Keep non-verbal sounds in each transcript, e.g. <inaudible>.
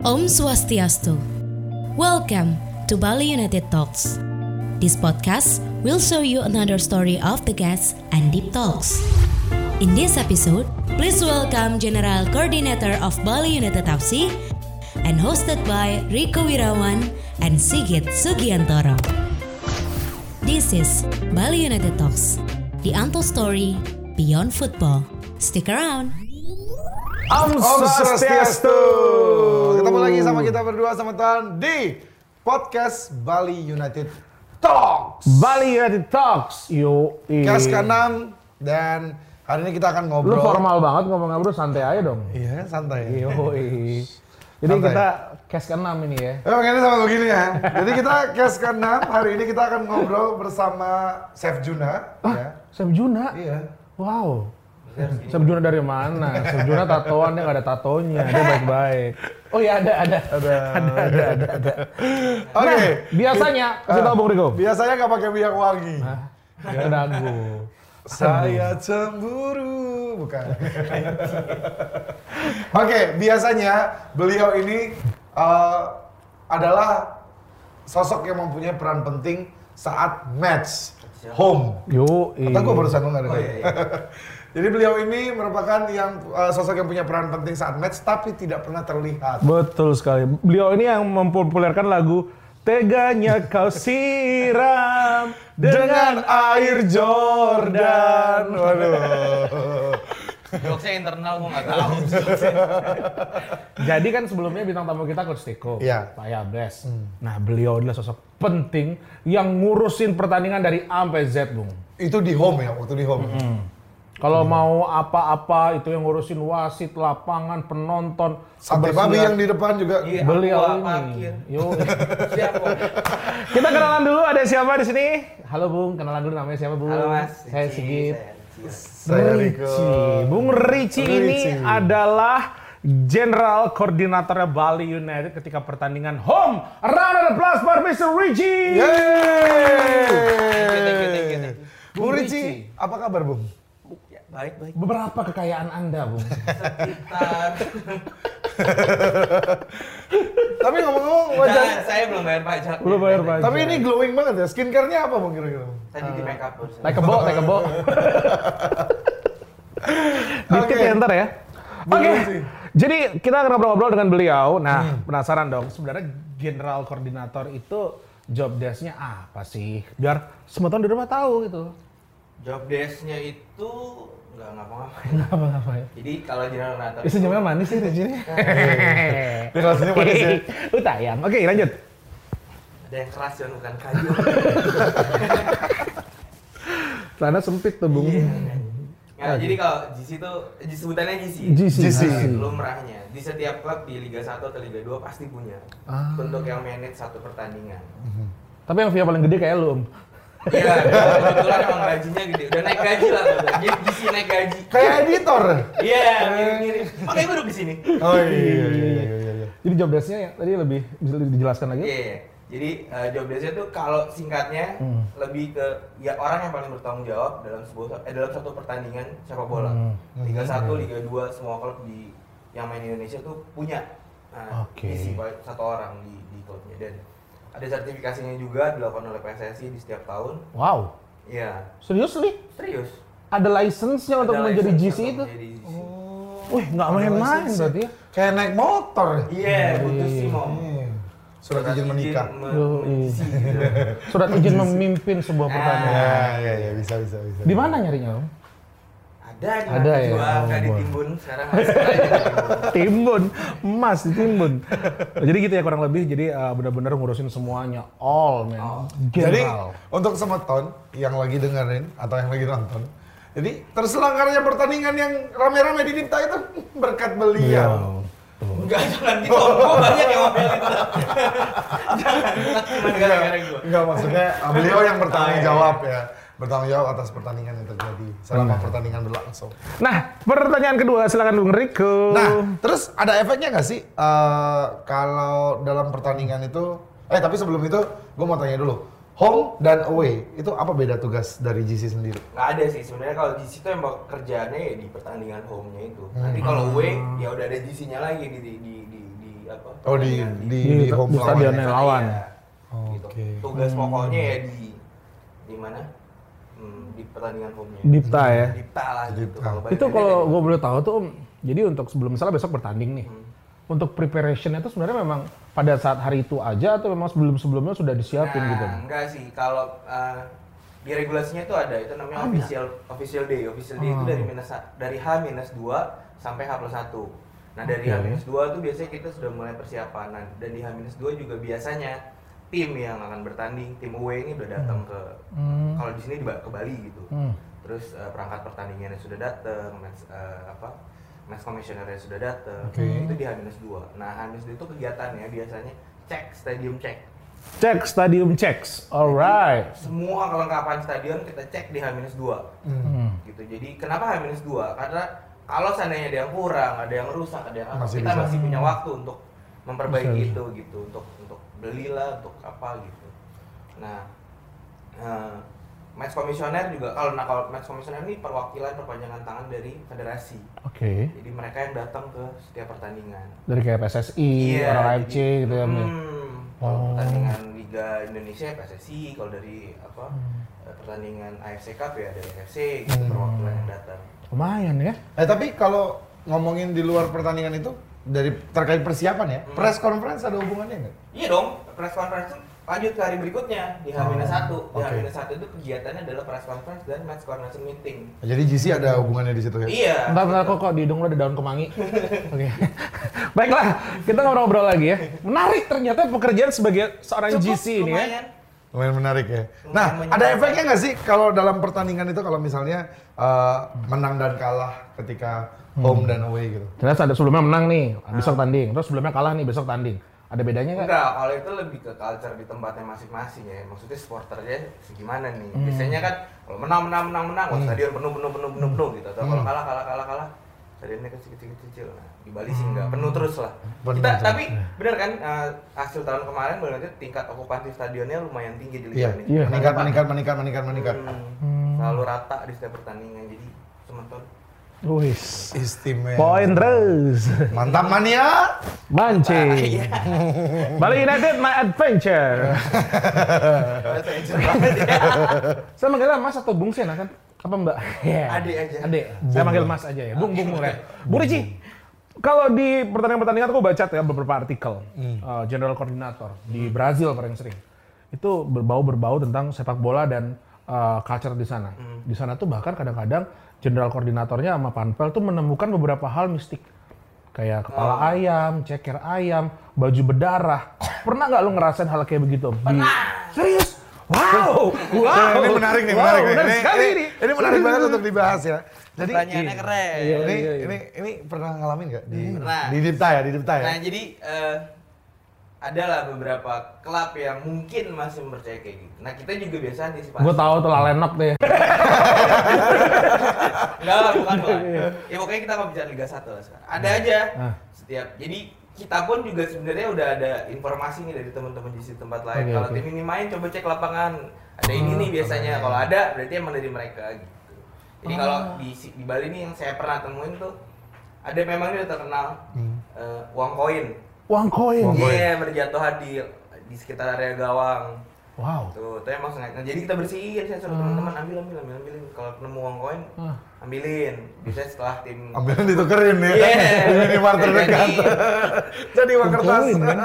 Om Swastiastu. Welcome to Bali United Talks. This podcast will show you another story of the guests and deep talks. In this episode, please welcome General Coordinator of Bali United Tafsi and hosted by Rico Wirawan and Sigit Sugiantoro. This is Bali United Talks, the untold story beyond football. Stick around. Om Om Swastiastu. Lagi sama kita berdua sama Tan di podcast Bali United Talks. Bali United Talks. Yo. Cast ke-6 dan hari ini kita akan Lu ngobrol. formal banget ngomongnya bro, santai aja dong. Iya, santai. Yo. Jadi Santai. kita cast ke-6 ini ya. Emang ini sama begini ya. Jadi kita cast ke-6 hari ini kita akan ngobrol bersama Chef Juna. Ya. Chef Juna. Iya. Wow. Chef Juna dari mana? Chef Juna tatoan dia nggak ada tatonya, dia baik-baik. Oh iya ada ada Ada. ada ada ada. ada. Oke. Nah, biasanya kasih tau Bung Riko. Biasanya nggak pakai minyak wangi. Ya ragu. Saya cemburu, bukan. Oke, biasanya beliau ini eh, adalah sosok yang mempunyai peran penting saat match home. Yo. Kata gue barusan lu nggak ada. Jadi beliau ini merupakan yang eh, sosok yang punya peran penting saat match tapi tidak pernah terlihat. Betul sekali. Beliau ini yang mempopulerkan lagu Teganya kau siram dengan air Jordan. Waduh. Jokesnya internal gue nggak tahu. <laughs> Jadi kan sebelumnya bintang tamu kita Coach Tiko, Iya. Pak Yabres. Nah beliau adalah sosok penting yang ngurusin pertandingan dari A sampai Z, Bung. Itu di home ya, waktu di home. Kalau mau apa-apa itu yang ngurusin wasit, lapangan, penonton, Sate babi yang di depan juga. Iya, beliau aqua, ini. parkir. Yo. <laughs> Siap kok. Kita kenalan dulu ada siapa di sini? Halo Bung, kenalan dulu namanya siapa Bung? Halo Mas. Saya Sigit. Saya Riko. Ricci. Bung Ricci ini adalah General Koordinatornya Bali United ketika pertandingan home. Round of applause for Mr. Ricci. Yeay! Bung Ricci, apa kabar Bung? Baik, baik. Beberapa kekayaan Anda, Bung? Sekitar. <laughs> Tapi ngomong-ngomong wajah, Nah, saya belum bayar pajak. Belum bayar pajak. tapi ini glowing banget ya. Skincare-nya apa Bung kira-kira? Tadi di make up barusan. Naik kebo, naik kebo. Dikit Oke. ya ntar ya. Oke. Ricci. Jadi kita akan ngobrol-ngobrol dengan beliau. Nah, penasaran dong. Sebenarnya general koordinator itu job desk-nya apa sih? Biar semua tahun di rumah tahu gitu. Job desk-nya itu nggak ngapa-ngapain. Apa-apa ya. Jadi kalau general koordinator Ih, senyumnya manis sih Ricci. Dia kalau senyum manis ya. Uh, tayang. Oke, lanjut. ada yang keras dan bukan kayu. <laughs> Celana sempit tuh, Bung. Nah, jadi kalau GC itu sebutannya GC. GC. GC. Nah, lumrahnya di setiap klub di Liga 1 atau Liga 2 pasti punya Ah. untuk yang manage satu pertandingan. Tapi yang via paling gede kayak lu, Om. Iya, kebetulan emang gajinya gede. Udah naik gaji lah. Jadi GC naik gaji. Kayak editor. Iya, mirip-mirip. Makanya gue duduk di sini. Oh iya iya iya iya. iya. Jadi job desk-nya yang tadi lebih bisa dijelaskan lagi? Iya, iya. Jadi eh, job desk-nya tuh kalau singkatnya Hmm. lebih ke ya orang yang paling bertanggung jawab dalam sebuah eh, dalam satu pertandingan sepak bola. Hmm. Liga 1, Liga 2 semua klub di yang main di Indonesia tuh punya nah, paling- satu orang di di klubnya dan ada sertifikasinya juga dilakukan oleh PSSI di setiap tahun. Wow. Iya, Serius nih? serius. Ada license-nya untuk Ada menjadi license GC untuk itu? menjadi GC. Wih, nggak main-main berarti ya? Kayak naik motor. Iya, butuh sih mau. Iya. Surat izin menikah. me- Yoi. mengisi <laughs> gitu. Surat izin memimpin sebuah Ah. pertandingan. Ya, iya iya bisa bisa bisa. Di mana nyarinya, Om? Ada di Ada ya? Juga, Oh, nggak di boleh. Timbun sekarang Timbun. <laughs> Emas di Timbun. jadi gitu ya kurang lebih. Jadi uh, benar-benar ngurusin semuanya, all man. All. Jadi untuk semeton yang lagi dengerin atau yang lagi nonton, jadi terselenggaranya pertandingan yang rame-rame di Dipta itu berkat beliau. Enggak, jangan gitu. Gue banyak yang ngomelin. jangan, cuma gara-gara gue. Enggak maksudnya uh, beliau yang bertanggung iya, jawab ya, bertanggung jawab atas pertandingan yang terjadi selama pertandingan berlangsung. Nah, pertanyaan kedua silakan Bung Riko. Nah, terus ada efeknya nggak sih eh, kalau dalam pertandingan itu? Eh tapi sebelum itu, gue mau tanya dulu, home dan away itu apa beda tugas dari GC sendiri? Nggak ada sih sebenarnya kalau di situ emang kerjaannya ya di pertandingan home-nya itu. Nanti kalau away ya udah ada GC-nya lagi di di di, di, di apa? Oh di pertandingan di, Di- di home di lawan ya? Iya, gitu. Oke. Tugas pokoknya ya di di mana? Hmm, di pertandingan home-nya. Dipta ya. Dipta lah gitu. Dipta. Kalau Itu kalau ya. gue boleh tahu tuh Om, jadi untuk sebelum misalnya besok bertanding nih, Hmm. untuk preparationnya itu sebenarnya memang pada saat hari itu aja atau memang sebelum-sebelumnya sudah disiapin nah, gitu? enggak sih kalau uh, di regulasinya itu ada itu namanya official official day official day itu Oh. dari minus sa- dari H minus 2 sampai H plus 1 nah dari. H minus 2 tuh biasanya kita sudah mulai persiapan Nah, dan di H minus 2 juga biasanya tim yang akan bertanding tim away ini udah datang ke Hmm. kalau di sini ke Bali gitu Hmm. terus uh, perangkat pertandingannya sudah datang uh, apa match commissionernya sudah datang Oke. itu di H minus 2 nah H minus 2 itu kegiatannya biasanya cek stadium cek Cek stadium checks, alright. semua kelengkapan stadion kita cek di H-2 Hmm. gitu jadi kenapa H-2 karena kalau seandainya ada yang kurang ada yang rusak ada yang apa Masih kita bisa. masih punya waktu untuk memperbaiki Bisa. itu gitu untuk untuk belilah untuk apa gitu nah eh, match komisioner juga kalau nah kalau match komisioner ini perwakilan perpanjangan tangan dari federasi Oke. jadi mereka yang datang ke setiap pertandingan Dari kayak PSSI, Iya, orang AFC gitu ya. Ya? Hmm, kalau Oh. pertandingan Liga Indonesia PSSI, kalau dari apa Hmm. eh, pertandingan AFC Cup ya dari AFC gitu perwakilan yang datang. Lumayan ya. Eh tapi kalau ngomongin di luar pertandingan itu dari terkait persiapan ya, Hmm. press conference ada hubungannya nggak? Iya dong, press conference itu lanjut ke hari berikutnya di H-1. Oh, Di oke. H-1 itu kegiatannya adalah press conference dan match coordination meeting. Jadi GC ada hubungannya di situ ya? Iya. Bentar, bentar kok, kok di hidung lo ada daun kemangi. <laughs> Oke. Baiklah, kita ngobrol-ngobrol lagi ya. Menarik ternyata pekerjaan sebagai seorang Cukup, GC ini ya. Lumayan. Menarik ya. Lumayan Nah, menyenangkan. ada efeknya nggak sih kalau dalam pertandingan itu kalau misalnya eh, menang dan kalah ketika home dan away gitu? Ternyata ada sebelumnya menang nih, besok tanding. Terus sebelumnya kalah nih, besok tanding. Ada bedanya nggak? Enggak, kalau itu lebih ke culture di tempatnya masing-masing ya. Maksudnya supporternya segimana nih. Biasanya kan kalau menang menang menang menang, wah stadion penuh penuh penuh penuh penuh gitu. Atau kalau kalah kalah kalah kalah, stadionnya kecil kecil kecil. Nah, di Bali sih enggak, penuh terus lah. Penuh Kita terus. tapi bener kan eh, hasil tahun kemarin berarti tingkat okupansi stadionnya lumayan tinggi di Iya, liga ini. Iya. meningkat, meningkat, meningkat, meningkat, meningkat. Hmm, Selalu rata di setiap pertandingan. Jadi teman-teman Wis. Istimewa. Poin terus. Mantap mania. Mancing. Bali United my adventure. Saya manggilnya Mas atau Bung sih, nah kan? Apa Mbak? <laughs> Iya. Adik aja. Adik. Saya manggil Mas aja ya. Bung, Bung, Bung. Bu Ricci, kalau di pertandingan-pertandingan aku baca ya beberapa artikel uh, general koordinator di Brazil paling sering. Itu berbau-berbau tentang sepak bola dan uh, culture di sana. Di sana tuh bahkan kadang-kadang general koordinatornya sama Panpel tuh menemukan beberapa hal mistik. Kayak kepala ayam, ceker ayam, baju berdarah. Pernah nggak lu ngerasain hal kayak begitu? Pernah. Serius? Wow, wow. Nah, ini menarik nih, Wow, menarik nih. menarik Ini, sekali ini, ini. ini menarik banget untuk dibahas ya. Jadi Pertanyaannya keren. Iya, ini, iya, iya. ini, ini pernah ngalamin nggak di Pernah. di Dipta ya, di Dipta ya? Nah jadi eh, adalah beberapa klub yang mungkin masih mempercayai kayak gitu. Nah kita juga biasa antisipasi. Gue tahu tuh Lalenok deh. <laughs> Enggak lah, bukan bukan. Ya pokoknya kita nggak bicara Liga 1 lah sekarang. Ada aja Ah. setiap. Jadi kita pun juga sebenarnya udah ada informasi nih dari teman-teman di situ tempat lain. Oke, Kalau oke. tim ini main coba cek lapangan. Ada ini nih biasanya. Kalau ada berarti emang dari mereka gitu. Jadi kalau di si- di Bali nih yang saya pernah temuin tuh ada memang dia terkenal eh, uang koin. Uang koin. Uang koin. Iya, berjatuhan di di sekitar area gawang. Wow. Tuh, itu emang sengaja. Nah, jadi kita bersihin, saya suruh teman-teman ambil, ambil, ambil, ambilin. Kalau nemu uang koin, Ah. ambilin. Biasanya setelah tim Ambilin ditukerin ya. Iya. Di minimarket Jadi- terdekat. Jadi uang kertas. kan?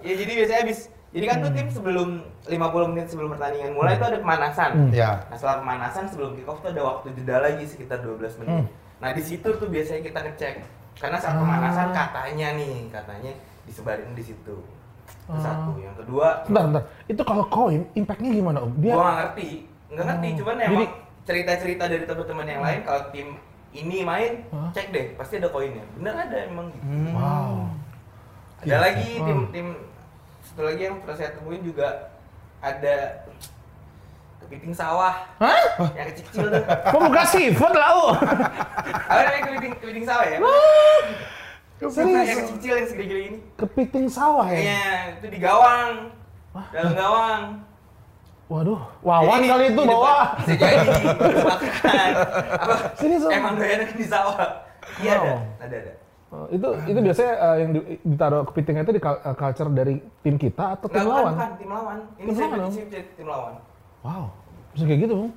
Ya jadi biasanya habis jadi kan tuh tim sebelum 50 menit sebelum pertandingan mulai itu ada pemanasan. Hmm. Ya. Nah, setelah pemanasan sebelum kick off tuh ada waktu jeda lagi sekitar 12 menit. Hmm. Nah, di situ tuh biasanya kita ngecek. Karena saat pemanasan katanya nih, katanya disebarin di situ. Itu satu. Yang kedua, Bentar, bentar. Itu kalau koin, impactnya gimana Om? Dia gua nggak ngerti nggak ngerti cuman Jadi- emang cerita-cerita dari teman-teman yang lain kalau tim ini main Hah? cek deh pasti ada koinnya bener ada emang gitu Wow. ada lagi Hmm. tim tim satu lagi yang pernah saya temuin juga ada kepiting sawah Hah? yang kecil-kecil tuh Kok buka seafood lah, <laughs> apa namanya kepiting kepiting sawah ya Serius? yang kecil yang segede-gede ini Kepiting sawah ya? kayaknya itu di gawang dalam gawang Waduh, wawan Jadi kali itu bawa. Bisa <laughs> jadi. Apa? Sini, Sob. Emang doyan di sawah. Iya ada, Wow. ada ada. Eh, itu itu biasanya eh, yang di- ditaruh kepitingnya itu di eh, culture dari tim kita atau tim Nggak, bukan, lawan? bukan, tim lawan. Ini Tim lawan, tim. Wow, bisa kayak gitu Bung.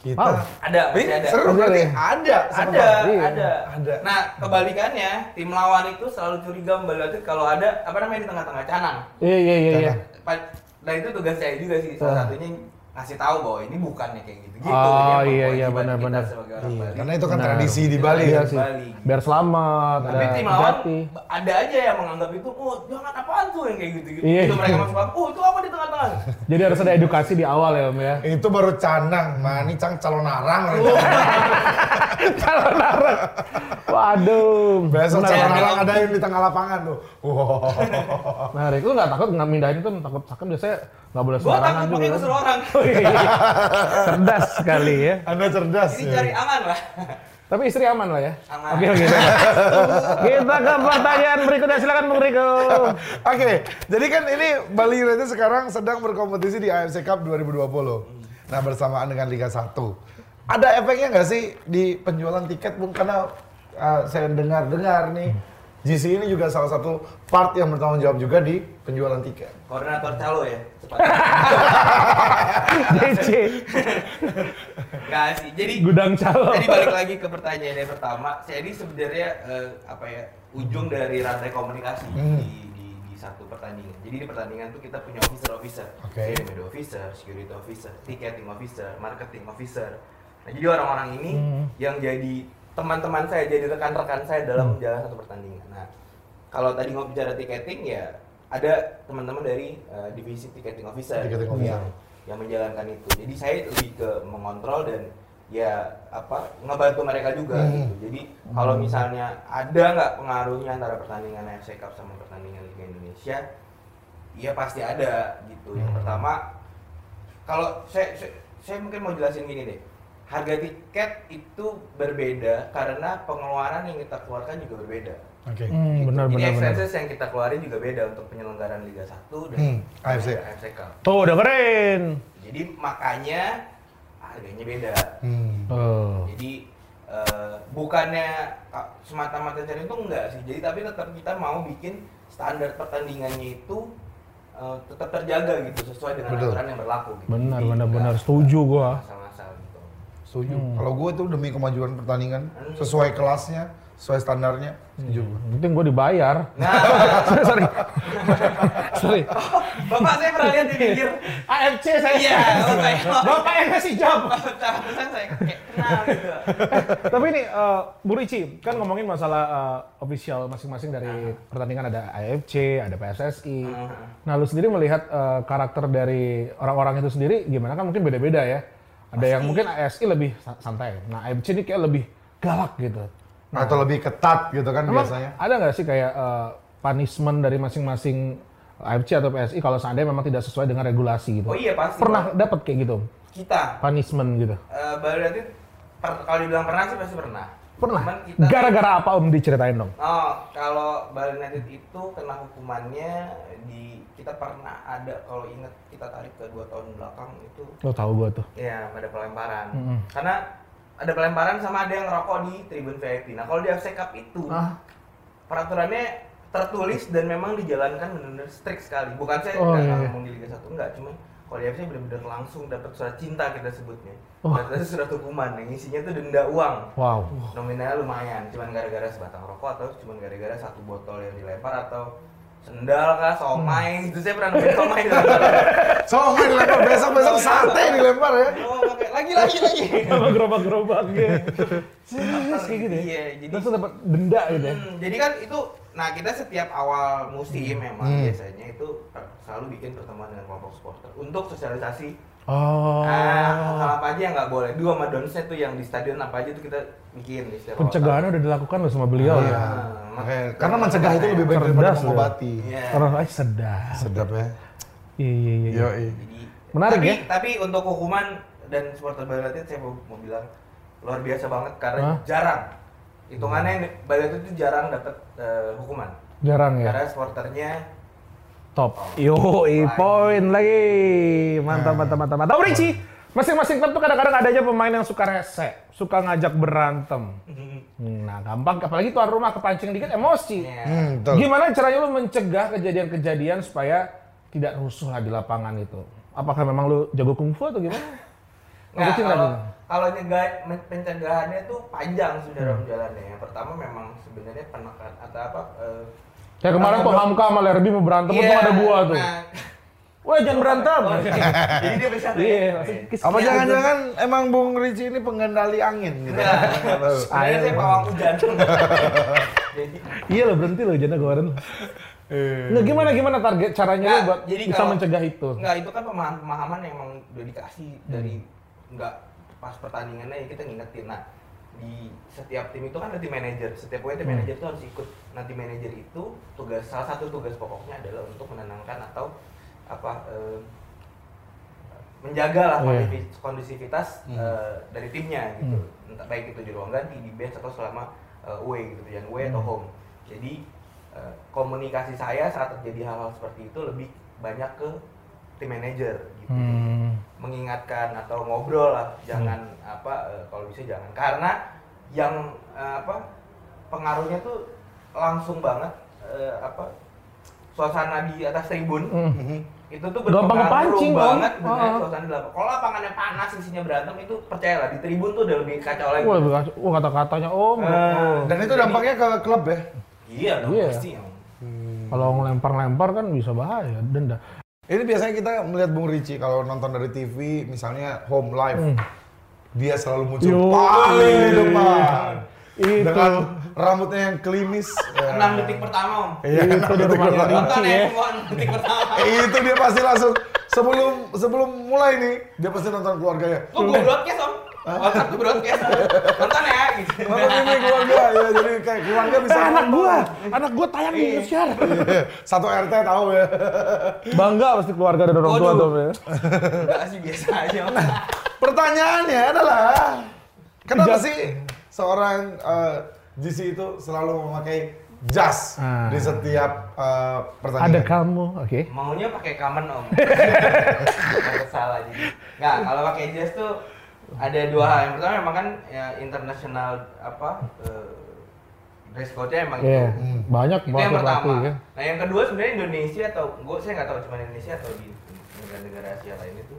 Kita Wow. Ada, Ih, pasti ada. seru berarti Ada. ada. sama Ada, Iya. ada, Ada. Nah, kebalikannya, tim lawan itu selalu curiga Mbak Latif kalau ada apa namanya di tengah-tengah canang. Iya iya iya. iya. Nah itu tugas saya juga sih, salah satunya ngasih tahu bahwa ini bukannya kayak gitu. gitu Oh, iya, iya, sebagai orang Iya, Bali. karena itu kan Benar. tradisi di Bali Iya ya. sih. Bali. Biar selamat, Tapi ada tim lawan jati. ada aja yang menganggap itu, oh jangan apaan tuh yang kayak gitu-gitu. Iya, Itu mereka iya. masuk oh itu apa di tengah-tengah? Jadi harus ada edukasi di awal ya Om ya. Itu baru canang, mani cang calon narang. <laughs> Calon narang. Waduh. Besok benar. narang ada yang di tengah lapangan tuh. <laughs> Wow. Menarik. Lu nggak takut nggak mindahin itu takut kan biasanya nggak boleh Gua sembarangan takut juga. pakai kan? usul orang. Oh, iya, iya. Cerdas sekali ya. Anda cerdas. Ini ya. cari aman lah. Tapi istri aman lah ya. Aman. Oke oke. Kita ke pertanyaan berikutnya silakan Bung Riko. <laughs> Oke, jadi kan ini Bali United sekarang sedang berkompetisi di AFC Cup 2020. Nah, bersamaan dengan Liga 1. Ada efeknya nggak sih di penjualan tiket, Bung? Karena uh, saya dengar-dengar nih, GC ini juga salah satu part yang bertanggung jawab juga di penjualan tiket. Koordinator calo ya. DC Enggak <laughs> sih. Jadi gudang calo. Tadi balik lagi ke pertanyaan yang pertama, saya ini sebenarnya eh, apa ya ujung dari rantai komunikasi Hmm. di, di, di satu pertandingan. Jadi di pertandingan tuh kita punya officer officer, Oke. Saya media officer, security officer, ticketing officer, marketing officer. Nah jadi orang-orang ini Hmm. yang jadi teman-teman saya, jadi rekan-rekan saya dalam menjalankan satu pertandingan. Nah kalau tadi ngomong bicara ticketing ya ada teman-teman dari eh, divisi ticketing officer, Ticketing yang officer. yang menjalankan itu. Jadi saya lebih ke mengontrol dan ya apa ngebantu mereka juga Hmm. gitu. Jadi kalau misalnya ada nggak pengaruhnya antara pertandingan AFC Cup sama pertandingan Liga Indonesia, ya pasti ada gitu. Yang Hmm. pertama kalau saya, saya saya mungkin mau jelasin gini deh. Harga tiket itu berbeda karena pengeluaran yang kita keluarkan juga berbeda. Oke. Hmm, Gitu. benar Jadi benar benar. expenses yang kita keluarin juga beda untuk penyelenggaraan Liga 1 dan Hmm, AFC. AFC Cup. Tuh udah keren. Jadi makanya harganya beda. Hmm. Oh. Jadi eh, bukannya ah, semata-mata cari itu enggak sih. Jadi tapi tetap kita mau bikin standar pertandingannya itu eh, tetap terjaga gitu sesuai dengan Betul. aturan yang berlaku. Gitu. Benar, Jadi benar, nggak benar. Setuju gua. Setuju. Kalau gue tuh demi kemajuan pertandingan sesuai kelasnya, sesuai standarnya, setuju gue. Penting gue dibayar. Nah, <laughs> sorry. sorry. Bapak saya pernah lihat di pinggir. AFC saya. Iya, Bapak. Bapak yang ngasih job. Pantesan saya kayak kenal gitu. Tapi ini eh, Bu Ricci kan ngomongin masalah eh, official masing-masing dari pertandingan ada AFC, ada PSSI. Nah, lu sendiri melihat eh, karakter dari orang-orang itu sendiri gimana kan mungkin beda-beda ya. Ada yang mungkin ASI lebih sa- santai. Nah, AFC ini kayak lebih galak gitu. Atau lebih ketat gitu kan Emang biasanya. ada nggak sih kayak eh, punishment dari masing-masing AFC atau PSI kalau seandainya memang tidak sesuai dengan regulasi gitu? Oh iya pasti. Pernah dapat kayak gitu? Kita Punishment gitu? eh, baru nanti per- kalau dibilang pernah sih pasti pernah. Pernah? Gara-gara apa Om diceritain dong? Oh, kalau Bali United itu kena hukumannya di kita pernah ada kalau ingat kita tarik ke dua tahun belakang itu Lo tahu gue tuh. ya ada pelemparan. Mm-mm. Karena ada pelemparan sama ada yang ngerokok di tribun VIP. Nah, kalau di AFC Cup itu Ah. peraturannya tertulis dan memang dijalankan benar-benar strict sekali. Bukan saya Oh, nggak iya, iya. ngomong di Liga 1 enggak, cuma kalau di AFC benar-benar langsung dapat surat cinta kita sebutnya. Oh. Dapat surat hukuman yang isinya tuh denda uang Wow. nominalnya lumayan cuman gara-gara sebatang rokok atau cuman gara-gara satu botol yang dilempar atau sendal kah somai itu saya pernah nemuin somai dilempar <laughs> So, main dilempar besok-besok sate dilempar ya. oh oke lagi lagi lagi Sama gerobak-gerobaknya. Serius kayak gitu ya? iya jadi Terus dapat denda gitu ya? Hmm, jadi kan itu nah kita setiap awal musim memang Hmm. biasanya itu selalu bikin pertemuan dengan kelompok supporter untuk sosialisasi Oh. ah, hal apa aja yang nggak boleh dua sama donsnya tuh yang di stadion apa aja tuh kita bikin di setiap awal Pencegahannya udah dilakukan loh sama beliau Iya. ya. tahun. Makanya, karena mencegah itu lebih baik Cerdas daripada mengobati. Iya. Karena ay sedap. Sedap ya. Iya iya iya. Yoi. Jadi, Menarik tapi, ya? Tapi untuk hukuman dan supporter Bali United saya mau, mau bilang luar biasa banget karena Hah? jarang. Hitungannya Bali United itu jarang dapat eh, hukuman. Jarang ya. Karena supporternya Top. Yo, poin lagi. Mantap, mantap, mantap, mantap. Ricci, Masing-masing klub tuh kadang-kadang ada aja pemain yang suka rese, suka ngajak berantem. Nah, gampang apalagi tuan rumah kepancing dikit emosi. Iya. Hmm. Gimana caranya lu mencegah kejadian-kejadian supaya tidak rusuh lah di lapangan itu? Apakah memang lu jago kungfu atau gimana? Nggak, Kucing kalau. Kalau nyegah pencegahannya tuh panjang Hmm. sebenarnya jalannya. Yang pertama memang sebenarnya penekan atau apa? eh, Kayak kemarin Hamka sama Lerby mau berantem, Iya, untung ada gua tuh. nah, Wah jangan berantem. oh, jadi dia bisa ya? Iya. Apa jangan-jangan emang Bung Ricci ini pengendali angin gitu? Sebenarnya saya pawang hujan. <laughs> Iya lo berhenti lo jangan kemarin. Nggak gimana gimana target caranya lo Nggak, buat jadi bisa kalau- mencegah itu? Enggak, itu kan pemahaman, pemahaman yang emang udah dikasih Hmm. dari enggak pas pertandingannya ya kita ngingetin. Nah, di setiap tim itu kan ada tim manajer. Setiap pokoknya tim Hmm. manajer itu harus ikut. Nah, tim manajer itu tugas salah satu tugas pokoknya adalah untuk menenangkan atau apa eh, menjaga lah Iya. kondusi- kondusivitas eh, dari timnya gitu. Hmm. Entah baik itu di ruang ganti, di bench atau selama eh, away gitu, yang away atau Hmm. home. Jadi eh, komunikasi saya saat terjadi hal-hal seperti itu lebih banyak ke tim manager. Hmm. Mengingatkan atau ngobrol lah, jangan apa eh, kalau bisa jangan karena yang eh, apa pengaruhnya tuh langsung banget eh, apa suasana di atas tribun Hmm. itu tuh Gampang Om. banget dengan Ah. suasana di lapangan. Kalau lapangannya panas isinya berantem itu percayalah di tribun tuh udah lebih kacau lagi. Wah, wah kata-katanya om. Eh, oh. Dan itu dampaknya ke klub ya? Iya dong Iya. pasti. Om. Kalau ngelempar-lempar kan bisa bahaya, denda. Ini biasanya kita melihat Bung Ricci kalau nonton dari TV, misalnya home live, dia selalu muncul Yo. paling di depan. Itu. Dengan rambutnya yang klimis. ya. <laughs> Enam detik pertama om. Iya, Itu enam di detik rumahnya pertama. Nonton ya ya. semua enam detik pertama. Eh, <laughs> itu dia pasti langsung sebelum sebelum mulai nih dia pasti nonton keluarganya. Kok gue broadcast om? WhatsApp tuh broadcast. Nonton ya gitu. Nonton ini keluarga ya jadi kayak keluarga bisa Eh, anak gua, anak gua tayang di Indonesia. Iya, Satu RT tahu ya. Bangga pasti keluarga dan orang tua tuh. ya. Enggak sih biasa aja. Pertanyaannya adalah kenapa sih seorang GC itu selalu memakai jas Ah. di setiap Ada pertandingan? kamu, oke. Maunya pakai common om. <laughs> Nggak salah jadi. Nggak, kalau pakai jas tuh ada dua hal. Yang pertama memang kan ya internasional apa eh, dress code-nya emang Iya, itu. banyak Itu yang banget pertama. ya. Nah yang kedua sebenarnya Indonesia atau gue saya nggak tahu cuma Indonesia atau di negara-negara Asia lain itu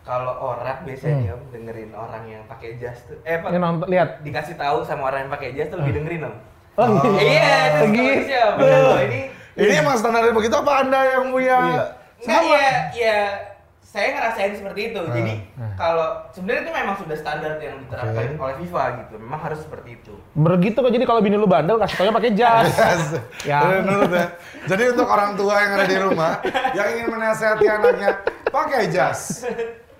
kalau orang biasanya om dengerin orang yang pakai jas tuh eh Ini nonton, lihat. dikasih tahu sama orang yang pakai jas tuh lebih dengerin om. Oh, Iya, itu Gitu. Indonesia. Ini. Ini emang standarnya begitu apa anda yang punya? Enggak ya, ya saya ngerasain seperti itu. Jadi Ah. kalau sebenarnya itu memang sudah standar yang diterapkan oleh FIFA gitu. Memang harus seperti itu. Begitu kok jadi kalau bini lu bandel kasih taunya pakai jas. <laughs> Ya. Ya. Menurut ya. Jadi untuk orang tua yang ada di rumah yang ingin menasehati anaknya pakai jas.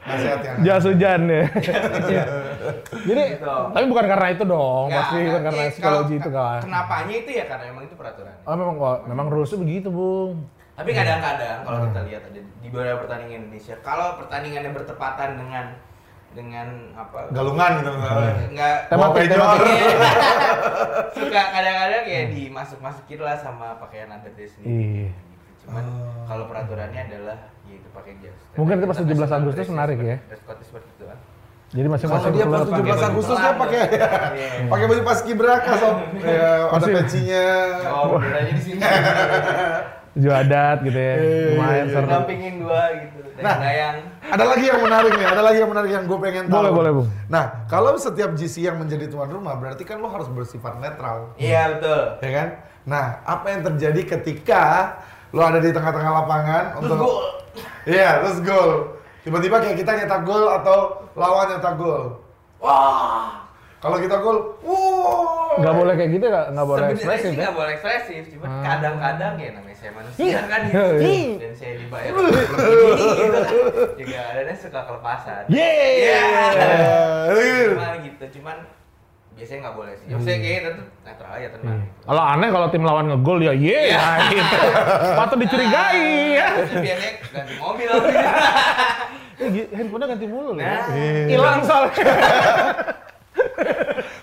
Nasihati anaknya. Jas hujan ya. <laughs> jadi Gitu. tapi bukan karena itu dong, Nggak, pasti bukan karena iya, psikologi kalau- itu kan. Kenapanya itu ya karena emang itu peraturan. Oh memang oh, memang rulesnya begitu, Bung. Tapi kadang-kadang kalau Hmm. kita lihat ada di beberapa pertandingan Indonesia, kalau pertandingannya bertepatan dengan dengan apa? Galungan gitu misalnya. Enggak Bawa pejor. suka kadang-kadang kayak Hmm. dimasuk-masukin lah sama pakaian adat dia sendiri. Iya. Gitu. Cuman kalau peraturannya adalah ya itu pakai jas. Mungkin itu pas kita 17 national Agustus menarik ya. Seperti itu kan. Jadi masing-masing dia pas 17 baju Agustus dia pakai Iya. pakai baju paski beraka sob. Ya, ada pecinya. Oh, bener aja di sini. Baju adat gitu ya. Lumayan iya. seru. Dampingin gua gitu. Nah. Dayang. Ada lagi yang menarik nih, ada lagi yang menarik yang gue pengen tahu. Boleh, boleh, Bung. Nah, kalau setiap GC yang menjadi tuan rumah, berarti kan lo harus bersifat netral. Iya betul. Ya kan? Nah, apa yang terjadi ketika lo ada di tengah-tengah lapangan Terus untuk gol. Iya, terus gol. Tiba-tiba kayak kita nyetak gol atau lawan nyetak gol. Wah! Kalau kita gol, wow! Nggak boleh kayak gitu, nggak nggak boleh Sebenarnya ekspresif sih ya. nggak boleh ekspresif, cuma Ah. kadang-kadang ya namanya saya manusia Iya. kan Iya, iya. dan saya dibayar lebih gitu kan. Juga kadang suka kelepasan. Yeay! Iya. Eh, Cuman gitu, cuman biasanya nggak boleh sih. Maksudnya kayak tetap netral aja tenang. Iya. Kalau aneh kalau tim lawan ngegol ya ye, Iya. nah, gitu. Patut dicurigai ya. Biasanya ganti mobil. <laughs> Eh, handphonenya ganti mulu loh. Nah. Hilang soalnya. <laughs>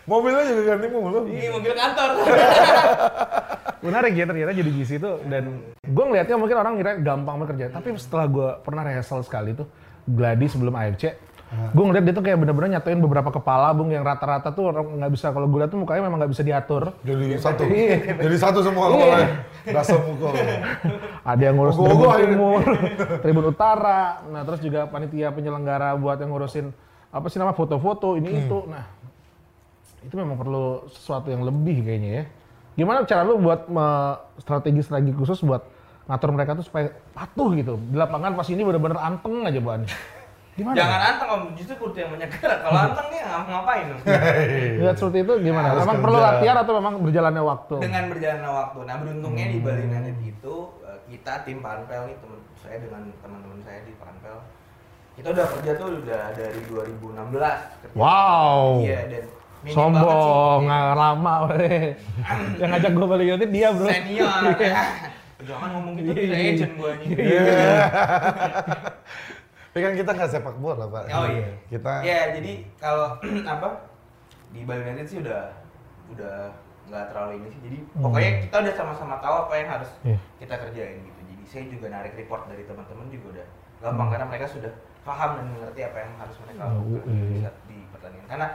Mobilnya juga ganti mulu. Ini mobil kantor. <laughs> Menarik ya ternyata jadi GC itu dan gue ngelihatnya mungkin orang ngira gampang banget kerja. Tapi setelah gue pernah rehearsal sekali tuh, gladi sebelum AFC. Gue ngeliat dia tuh kayak bener-bener nyatuin beberapa kepala bung yang rata-rata tuh orang nggak bisa kalau gue liat tuh mukanya memang nggak bisa diatur. Jadi satu. Iya. Jadi satu semua kepalanya. Rasa mukul. Ada yang ngurus Ogoh-ogoh Tribun akhirnya. Timur, <laughs> Tribun Utara. Nah terus juga panitia penyelenggara buat yang ngurusin apa sih nama foto-foto ini itu. Nah itu memang perlu sesuatu yang lebih kayaknya ya. Gimana cara lu buat strategi-strategi khusus buat ngatur mereka tuh supaya patuh gitu. Di lapangan pas ini bener-bener anteng aja bahannya. Gimana? Jangan anteng om, justru kudu yang menyegar. Kalau anteng dia ngapa ngapain om? <laughs> Lihat seperti itu gimana? Harus memang kerja. perlu latihan atau memang berjalannya waktu? Dengan berjalannya waktu. Nah beruntungnya di Bali United itu eh, kita tim Panpel nih teman saya dengan teman-teman saya di Panpel kita udah kerja tuh udah dari 2016. kerja. Wow. Iya dan minim Sombong, nggak lama. weh. <laughs> yang ngajak gue balik United dia bro. Senior. <laughs> Jangan ngomong gitu, Iya, bisa iya. agent gue nih. <laughs> Tapi kan kita nggak sepak bola pak. Oh iya. Kita Ya jadi kalau <clears throat> apa di Bali United sih udah udah nggak terlalu ini sih. Jadi pokoknya kita udah sama-sama tahu apa yang harus Iya. kita kerjain gitu. Jadi saya juga narik report dari teman-teman juga udah gampang karena mereka sudah paham dan mengerti apa yang harus mereka Oh, lakukan iya. di pertandingan. Karena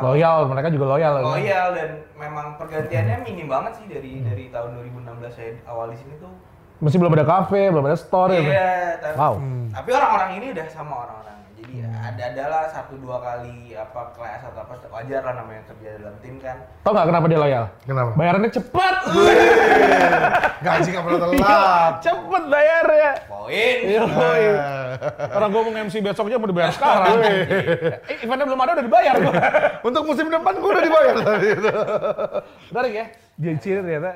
Loyal, mereka juga loyal. kan? loyal dan memang pergantiannya minim banget sih dari dari tahun 2016 saya awal di sini tuh. Masih belum ada kafe, belum ada store ya. Iya, tapi, Wow. tapi orang-orang ini udah sama orang-orang. Jadi ada adalah satu dua kali apa kelas atau apa wajar lah namanya kerja dalam tim kan. Tau nggak kenapa dia loyal? kenapa? Bayarannya cepet. <laughs> Gaji nggak pernah telat. Iya, cepet bayarnya. Poin. Iya, iya. Orang gue mau MC besoknya mau dibayar sekarang. eh, eventnya belum ada udah dibayar. <laughs> Untuk musim depan gua udah dibayar tadi. Menarik ya. Jadi ternyata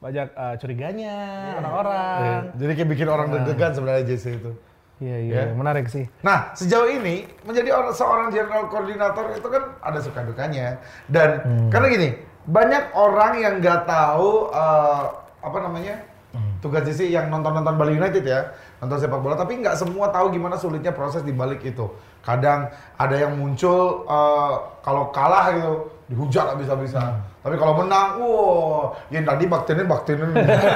banyak eh, curiganya orang-orang. Jadi kayak bikin orang deg-degan sebenarnya JC itu. Iya, iya, Ya. menarik sih. Nah, sejauh ini menjadi orang, seorang general koordinator itu kan ada suka dukanya. Dan karena gini, banyak orang yang nggak tahu eh, apa namanya tugas JC yang nonton-nonton Bali United ya, nonton sepak bola, tapi nggak semua tahu gimana sulitnya proses di balik itu. Kadang ada yang muncul eh, kalau kalah gitu dihujat habis-habisan. Tapi kalau menang, wow, yang tadi baktinin baktinin,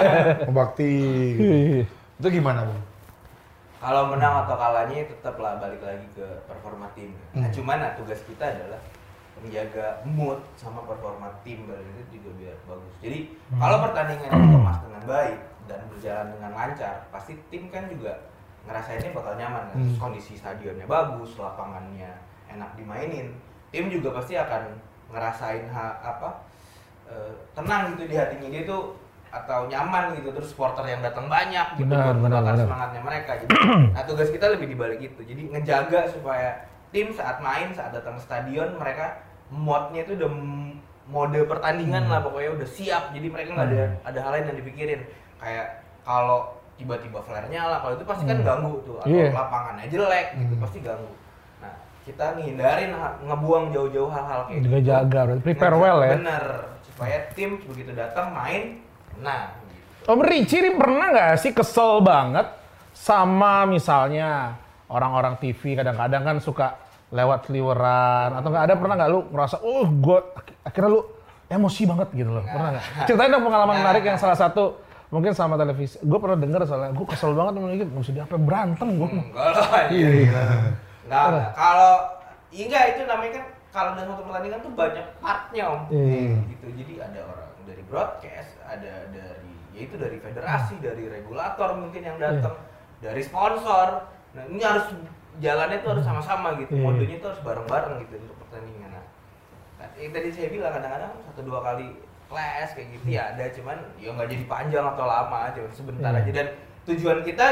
<laughs> bakti. Gitu. Itu gimana, Bung? Kalau menang atau kalahnya tetaplah balik lagi ke performa tim. Nah, cuman nah, tugas kita adalah menjaga mood sama performa tim Bali itu juga biar bagus. Jadi kalau pertandingan dikemas dengan baik dan berjalan dengan lancar, pasti tim kan juga ngerasainnya bakal nyaman kan. Terus Kondisi stadionnya bagus, lapangannya enak dimainin. Tim juga pasti akan ngerasain ha, apa eh, tenang gitu di hatinya dia tuh atau nyaman gitu terus supporter yang datang banyak gitu Benar, benar, benar. semangatnya mereka gitu. nah tugas kita lebih dibalik itu jadi ngejaga supaya tim saat main saat datang ke stadion mereka modnya itu udah mode pertandingan lah pokoknya udah siap jadi mereka nggak ada ada hal lain yang dipikirin kayak kalau tiba-tiba flare nyala kalau itu pasti kan ganggu tuh atau Iya. lapangannya jelek gitu pasti ganggu. Nah kita ngehindarin ha- ngebuang jauh-jauh hal-hal kayak Juga gitu. jaga, berarti prepare Ngeja- well ya. bener supaya tim begitu datang main nah gitu. Om Ricci pernah nggak sih kesel banget sama misalnya orang-orang TV kadang-kadang kan suka lewat seliweran atau nggak? Ada pernah nggak lu ngerasa oh gue akhirnya lu emosi banget gitu loh. Pernah nggak? Ceritain dong pengalaman menarik yang salah satu mungkin sama televisi gue pernah denger soalnya gue kesel banget sama ini mesti diapa berantem gue enggak lah Iya, iya. Enggak, enggak. Kalau iya enggak itu namanya kan kalau dalam satu pertandingan tuh banyak partnya om. Iya. Gitu. Jadi ada orang dari broadcast, ada dari yaitu dari federasi, dari regulator mungkin yang datang, dari sponsor. Nah ini harus jalannya tuh harus sama-sama gitu. Iya. Modenya tuh harus bareng-bareng gitu untuk pertandingan. Nah, yang tadi saya bilang kadang-kadang satu dua kali clash kayak gitu ya ada cuman ya nggak jadi panjang atau lama cuma sebentar Iya. aja dan tujuan kita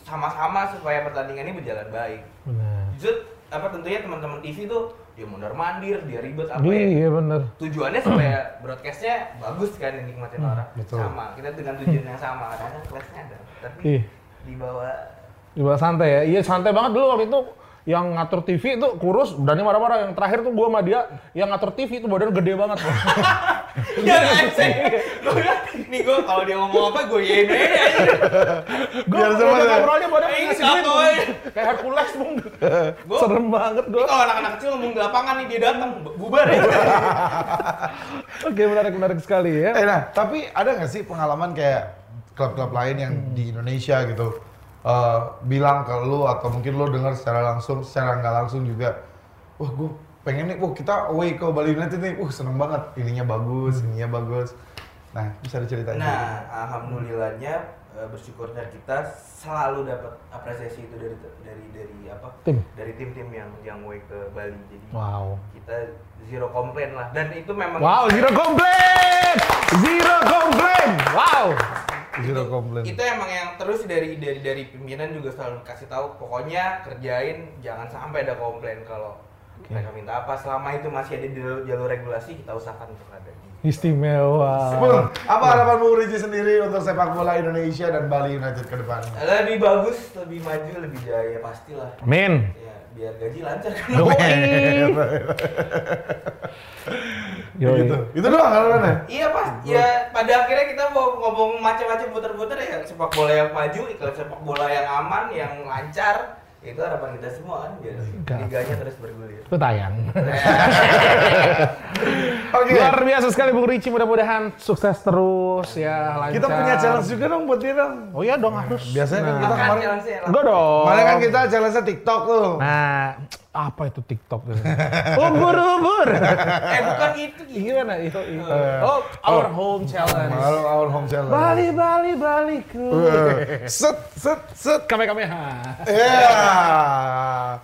sama-sama supaya pertandingan ini berjalan baik benar Justru apa tentunya teman-teman TV tuh dia mondar mandir, dia ribet apa iya ya. iya bener Tujuannya supaya <clears throat> broadcastnya bagus kan yang dinikmatin orang. betul. Sama, kita dengan tujuan yang sama. Kadang kelasnya ada, tapi Iya. di bawah Dibawa santai ya. Iya santai banget dulu waktu itu yang ngatur TV itu kurus, berani marah-marah. Yang terakhir tuh gua sama dia yang ngatur TV itu badan gede banget. <laughs> Ya anjing. Gue nih gue kalau dia ngomong apa gue yain aja. Gua Biar semua udah ya. ngobrolnya badan. Bung. woy. Kayak Hercules, Bung. Gua- Serem banget Ini gua. kalau anak-anak kecil ngomong di lapangan nih dia datang bubar ya. <laughs> Oke, menarik-menarik sekali ya. Eh nah, tapi ada nggak sih pengalaman kayak klub-klub lain yang di Indonesia gitu eh, bilang ke lu atau mungkin lu dengar secara langsung, secara nggak langsung juga, wah gue pengen nih, wah kita away ke Bali United nih, wah seneng banget, ininya bagus, ininya bagus. Nah, bisa diceritain. Nah, alhamdulillahnya eh, bersyukurnya kita selalu dapat apresiasi itu dari dari dari apa? Tim? Dari tim-tim yang yang way ke Bali. Jadi Wow. kita zero komplain lah. Dan itu memang Wow, zero komplain. Zero komplain. Wow. Zero komplain. itu emang yang terus dari dari dari pimpinan juga selalu kasih tahu pokoknya kerjain jangan sampai ada komplain kalau mereka minta apa selama itu masih ada di jalur, jalur regulasi kita usahakan untuk ada Istimewa. Bung, apa harapan Bung Riji sendiri untuk sepak bola Indonesia dan Bali United ke depannya? lebih bagus lebih maju lebih jaya pastilah Amin. ya biar gaji lancar kan <laughs> Yoi. Yoi. Gitu. Itu doang harapannya. Iya pas, ya pada akhirnya kita mau ngomong macam-macam puter-puter ya sepak bola yang maju, iklan sepak bola yang aman, yang lancar, itu harapan kita semua kan biar Enggak. liganya terus bergulir. Itu tayang. <laughs> Oke. Luar biasa sekali Bung Ricci, mudah-mudahan sukses terus ya, lancar. Kita punya challenge juga dong buat dia dong. Oh iya dong harus. Biasanya kan Nah. kita Makan kemarin. Enggak dong. Kemarin kan kita challenge-nya TikTok tuh. Nah, apa itu TikTok tuh? <laughs> Ubur-ubur. Eh bukan itu gitu. Gimana? Itu, itu. Oh, our home challenge. Our, our home challenge. Bali, Bali, Baliku. Eh, Set, set, set. Kame kame ha. Iya.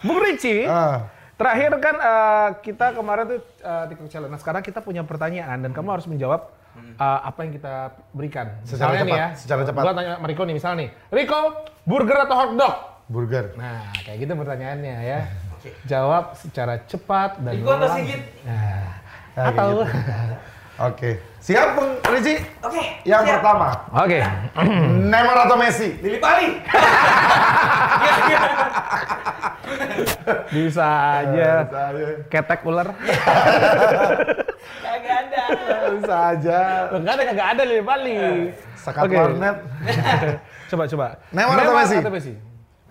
Bung Ricci, Ah. terakhir kan eh, kita kemarin tuh eh, TikTok challenge. Nah, sekarang kita punya pertanyaan dan kamu harus menjawab eh, apa yang kita berikan. Secara Misalnya nih cepat, ya. secara cepat. Gua tanya sama Riko nih, misalnya nih. Riko, burger atau hotdog? Burger. Nah, kayak gitu pertanyaannya ya. Jawab secara cepat dan atau langsung. Sigit? Nah, Ah, atau <laughs> Oke. Siap, Bung Riji? Oke. Yang siap. pertama, Oke. <clears throat> Neymar atau Messi? Lili Pali. <laughs> Bisa aja. Bisa aja. Ketek ular. Kagak ada. Bisa aja. Enggak ada, enggak ada di Bali. Sekat Oke. warnet. <laughs> Coba, coba. Neymar atau Messi? atau Messi?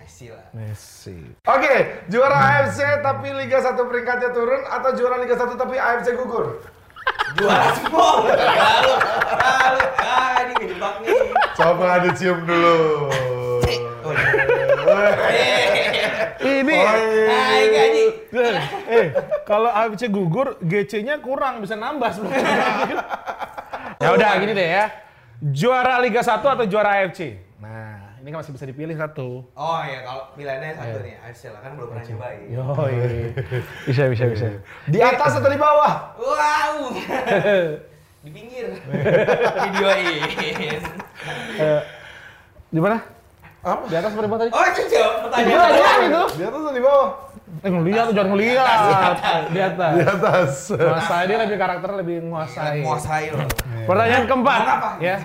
Messi lah. Messi. Oke, juara AFC tapi Liga 1 peringkatnya turun atau juara Liga 1 tapi AFC gugur? <laughs> Juara semua. Lalu, lalu, ah ini kejebak nih. Coba dicium dulu. Oh, Eh, Ini Hai gaji. eh kalau AFC gugur GC-nya kurang bisa nambah sebenarnya. <laughs> ya udah gini deh ya. Juara Liga 1 atau juara AFC? Nah, ini kan masih bisa dipilih satu. Oh ya kalau pilihannya satu nih, AFC lah kan belum pernah nyobain. Yoi. <laughs> Bisa bisa bisa. Di atas atau di bawah? Wow. Di pinggir. Videoin. Di mana? Apa? Di atas apa di bawah tadi? Oh itu jawab Di pertanyaan. bawah itu. Di atas atau di bawah? Eh ngeliat tuh jangan ngeliat. Di atas. Di atas. Menguasai dia lebih karakter lebih menguasai. Menguasai loh. Pertanyaan keempat, Apa? ya.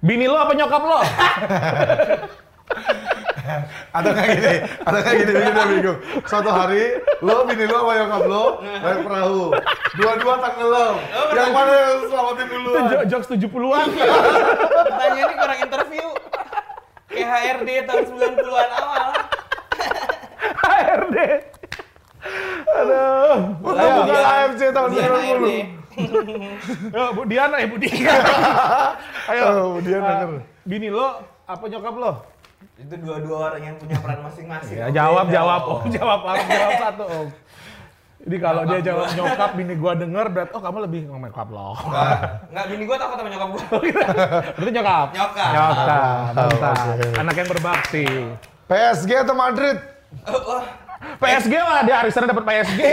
Bini lo apa nyokap lo? Atau kayak gini, atau kayak gini, bikin dia bingung. Suatu hari, lo, bini lo sama nyokap lo, naik perahu. Dua-dua tenggelam. Yang mana yang selamatin Itu duluan? jo- jokes 70-an. Pertanyaan ini kurang interview. Kayak HRD tahun 90-an awal. HRD. Aduh. Untuk bukan AFC tahun Budian HRD. 90. <laughs> Yo, Bu Diana ya, Bu Diana. <laughs> Ayo. Oh, dia eh, denger. bini lo apa nyokap lo? Itu dua-dua orang yang punya peran masing-masing. Ya, jawab, dong. jawab, Om. Jawab, Om. Jawab satu, Om. Jadi kalau dia jawab nyokap, bini gua denger, berarti oh kamu lebih ngomong nyokap lo. Enggak, enggak bini gua takut sama nyokap gua. <laughs> Berarti nyokap. Nyokap. Nyokap. Bentar. oke. Anak yang berbakti. PSG atau Madrid? Oh, wah. PSG lah dia arisan dapat PSG. <laughs>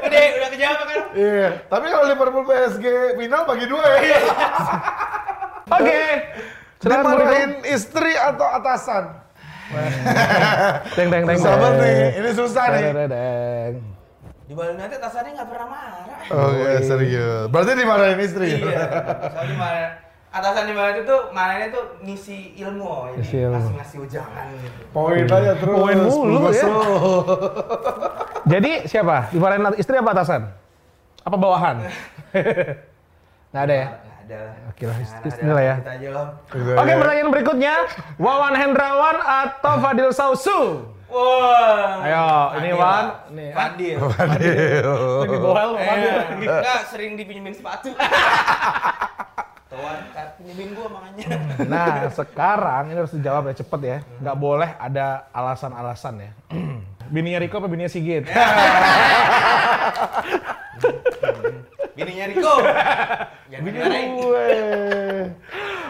Udah, udah kejawab kan? Iya. Tapi kalau Liverpool PSG final bagi dua ya. Oke. Silakan Bu Riko. Dimarahin istri atau atasan? Deng deng deng. Deng. nih, ini susah nih. Deng, deng, deng. Di Bali United atasannya nggak pernah marah. Oh iya serius. Berarti dimarahin istri. Iya. Soalnya marah. Atasan di Bali itu tuh marahnya tuh ngisi ilmu, Ngisi jadi ilmu. ngasih ngasih ujangan gitu. Poin aja terus. Poin mulu ya. Jadi siapa? Dimarahin istri apa atasan? Apa bawahan? <laughs> Nggak ada ya? Nggak ada lah. Oke lah, Nggak ada, bismillah ya. Aja loh. Oke, pertanyaan berikutnya. Wawan Hendrawan atau Fadil Sausu? Wah. Ayo, ini Fadil Wan, lah. nih. Fadil. Lebih bawel sama Fadil Eh, lagi. enggak sering dipinjemin sepatu. <laughs> Kan pinjemin gua makanya. Nah, sekarang ini harus dijawab ya cepet ya. Nggak boleh ada alasan-alasan ya. <clears throat> Bininya Riko apa bininya Sigit? <laughs> Bininya Riko. Jangan Bini dimarahin. gue.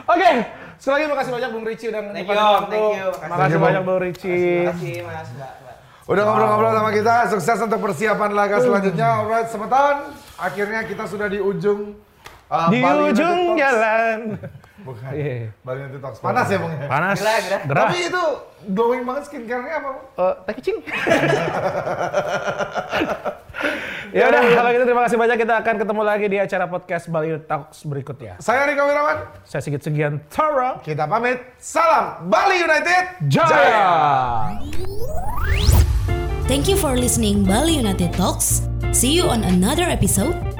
Oke, sekali lagi makasih banyak Bung Ricci udah Thank you, waktu. thank you. Makasih Bung. banyak Bung Ricci. Terima kasih Mas. Udah ngobrol-ngobrol sama kita, sukses untuk persiapan laga selanjutnya. Alright, semeton. Akhirnya kita sudah di ujung uh, Di Bali ujung Talks. jalan. <laughs> Bukan. Iya. Bali United Talks. Panas ya, Bung? Panas. Gerah, gerah. Gerah. Tapi itu glowing banget skincare-nya apa? Eh, tai kucing. <laughs> <laughs> ya udah, kalau gitu terima kasih banyak. Kita akan ketemu lagi di acara podcast Bali Talks berikutnya. Saya Riko Wirawan. Saya Sigit Segian Tara. Kita pamit. Salam Bali United. Jaya. Thank you for listening Bali United Talks. See you on another episode.